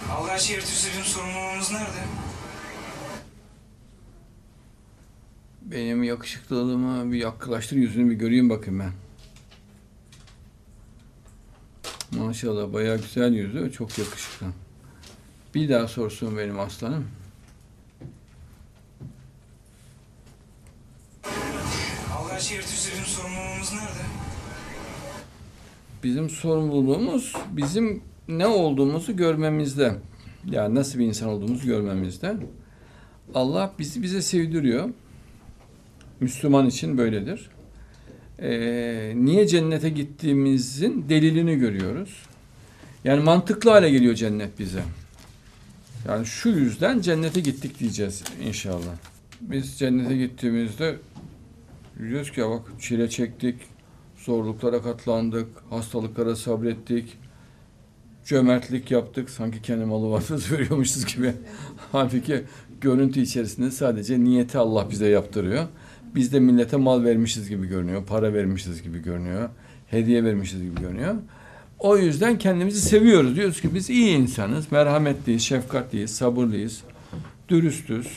Allah şehir tüzülün sorumluluğumuz nerede? Benim yakışıklılığımı bir yaklaştır yüzünü bir göreyim bakayım ben. Maşallah bayağı güzel yüzü, çok yakışıklı. Bir daha sorsun benim aslanım. Allah şehir tüzülün sorumluluğumuz nerede? Bizim sorumluluğumuz bizim ne olduğumuzu görmemizde. Yani nasıl bir insan olduğumuzu görmemizde. Allah bizi bize sevdiriyor. Müslüman için böyledir. Ee, niye cennete gittiğimizin delilini görüyoruz. Yani mantıklı hale geliyor cennet bize. Yani şu yüzden cennete gittik diyeceğiz inşallah. Biz cennete gittiğimizde diyoruz ki bak çile çektik, zorluklara katlandık, hastalıklara sabrettik, cömertlik yaptık. Sanki kendi malı varız veriyormuşuz gibi. Halbuki görüntü içerisinde sadece niyeti Allah bize yaptırıyor. Biz de millete mal vermişiz gibi görünüyor, para vermişiz gibi görünüyor, hediye vermişiz gibi görünüyor. O yüzden kendimizi seviyoruz. Diyoruz ki biz iyi insanız, merhametliyiz, şefkatliyiz, sabırlıyız, dürüstüz.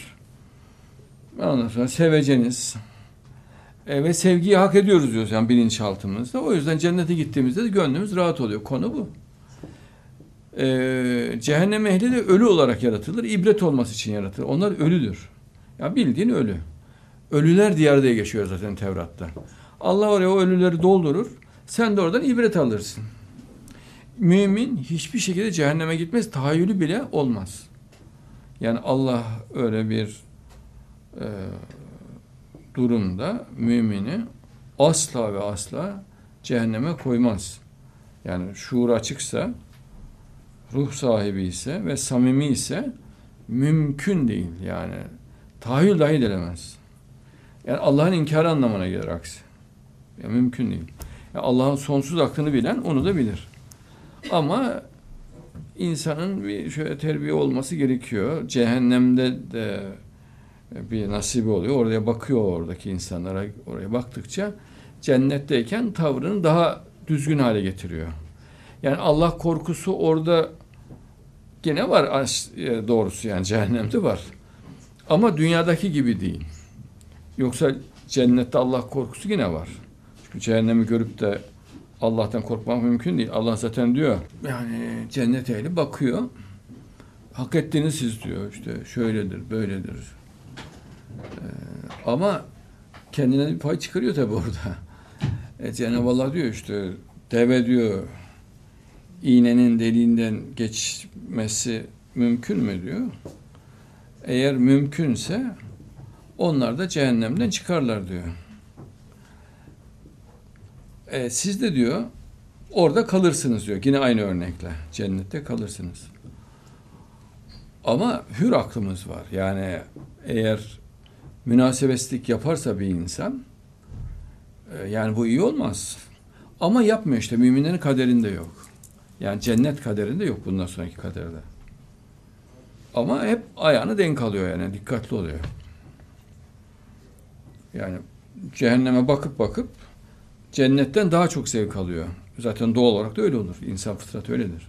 Ondan sonra seveceniz. E, ve sevgiyi hak ediyoruz diyoruz yani bilinçaltımızda. O yüzden cennete gittiğimizde de gönlümüz rahat oluyor. Konu bu. E, cehennem ehli de ölü olarak yaratılır. ibret olması için yaratılır. Onlar ölüdür. Ya bildiğin ölü. Ölüler diyarı diye geçiyor zaten Tevrat'ta. Allah oraya o ölüleri doldurur. Sen de oradan ibret alırsın. Mümin hiçbir şekilde cehenneme gitmez. Tahayyülü bile olmaz. Yani Allah öyle bir e, durumda mümini asla ve asla cehenneme koymaz. Yani şuur açıksa, ruh sahibi ise ve samimi ise mümkün değil yani. Tahayyül dahi edilemez. Yani Allah'ın inkarı anlamına gelir aksi. Yani mümkün değil. Yani Allah'ın sonsuz aklını bilen onu da bilir. Ama insanın bir şöyle terbiye olması gerekiyor. Cehennemde de bir nasibi oluyor. Oraya bakıyor oradaki insanlara. Oraya baktıkça cennetteyken tavrını daha düzgün hale getiriyor. Yani Allah korkusu orada gene var doğrusu yani cehennemde var. Ama dünyadaki gibi değil. Yoksa cennette Allah korkusu yine var. Çünkü cehennemi görüp de Allah'tan korkmak mümkün değil. Allah zaten diyor. Yani cennet ehli bakıyor. Hak ettiğiniz siz diyor. İşte şöyledir, böyledir. Ee, ama kendine bir pay çıkarıyor tabi orada. E, Cenab-ı Allah diyor işte deve diyor iğnenin deliğinden geçmesi mümkün mü diyor. Eğer mümkünse onlar da cehennemden çıkarlar diyor. E, siz de diyor orada kalırsınız diyor. Yine aynı örnekle. Cennette kalırsınız. Ama hür aklımız var. Yani eğer münasebeslik yaparsa bir insan e, yani bu iyi olmaz. Ama yapmıyor işte. Müminlerin kaderinde yok. Yani cennet kaderinde yok bundan sonraki kaderde. Ama hep ayağını denk alıyor yani. Dikkatli oluyor. Yani cehenneme bakıp bakıp cennetten daha çok zevk alıyor. Zaten doğal olarak da öyle olur. İnsan fıtratı öyledir.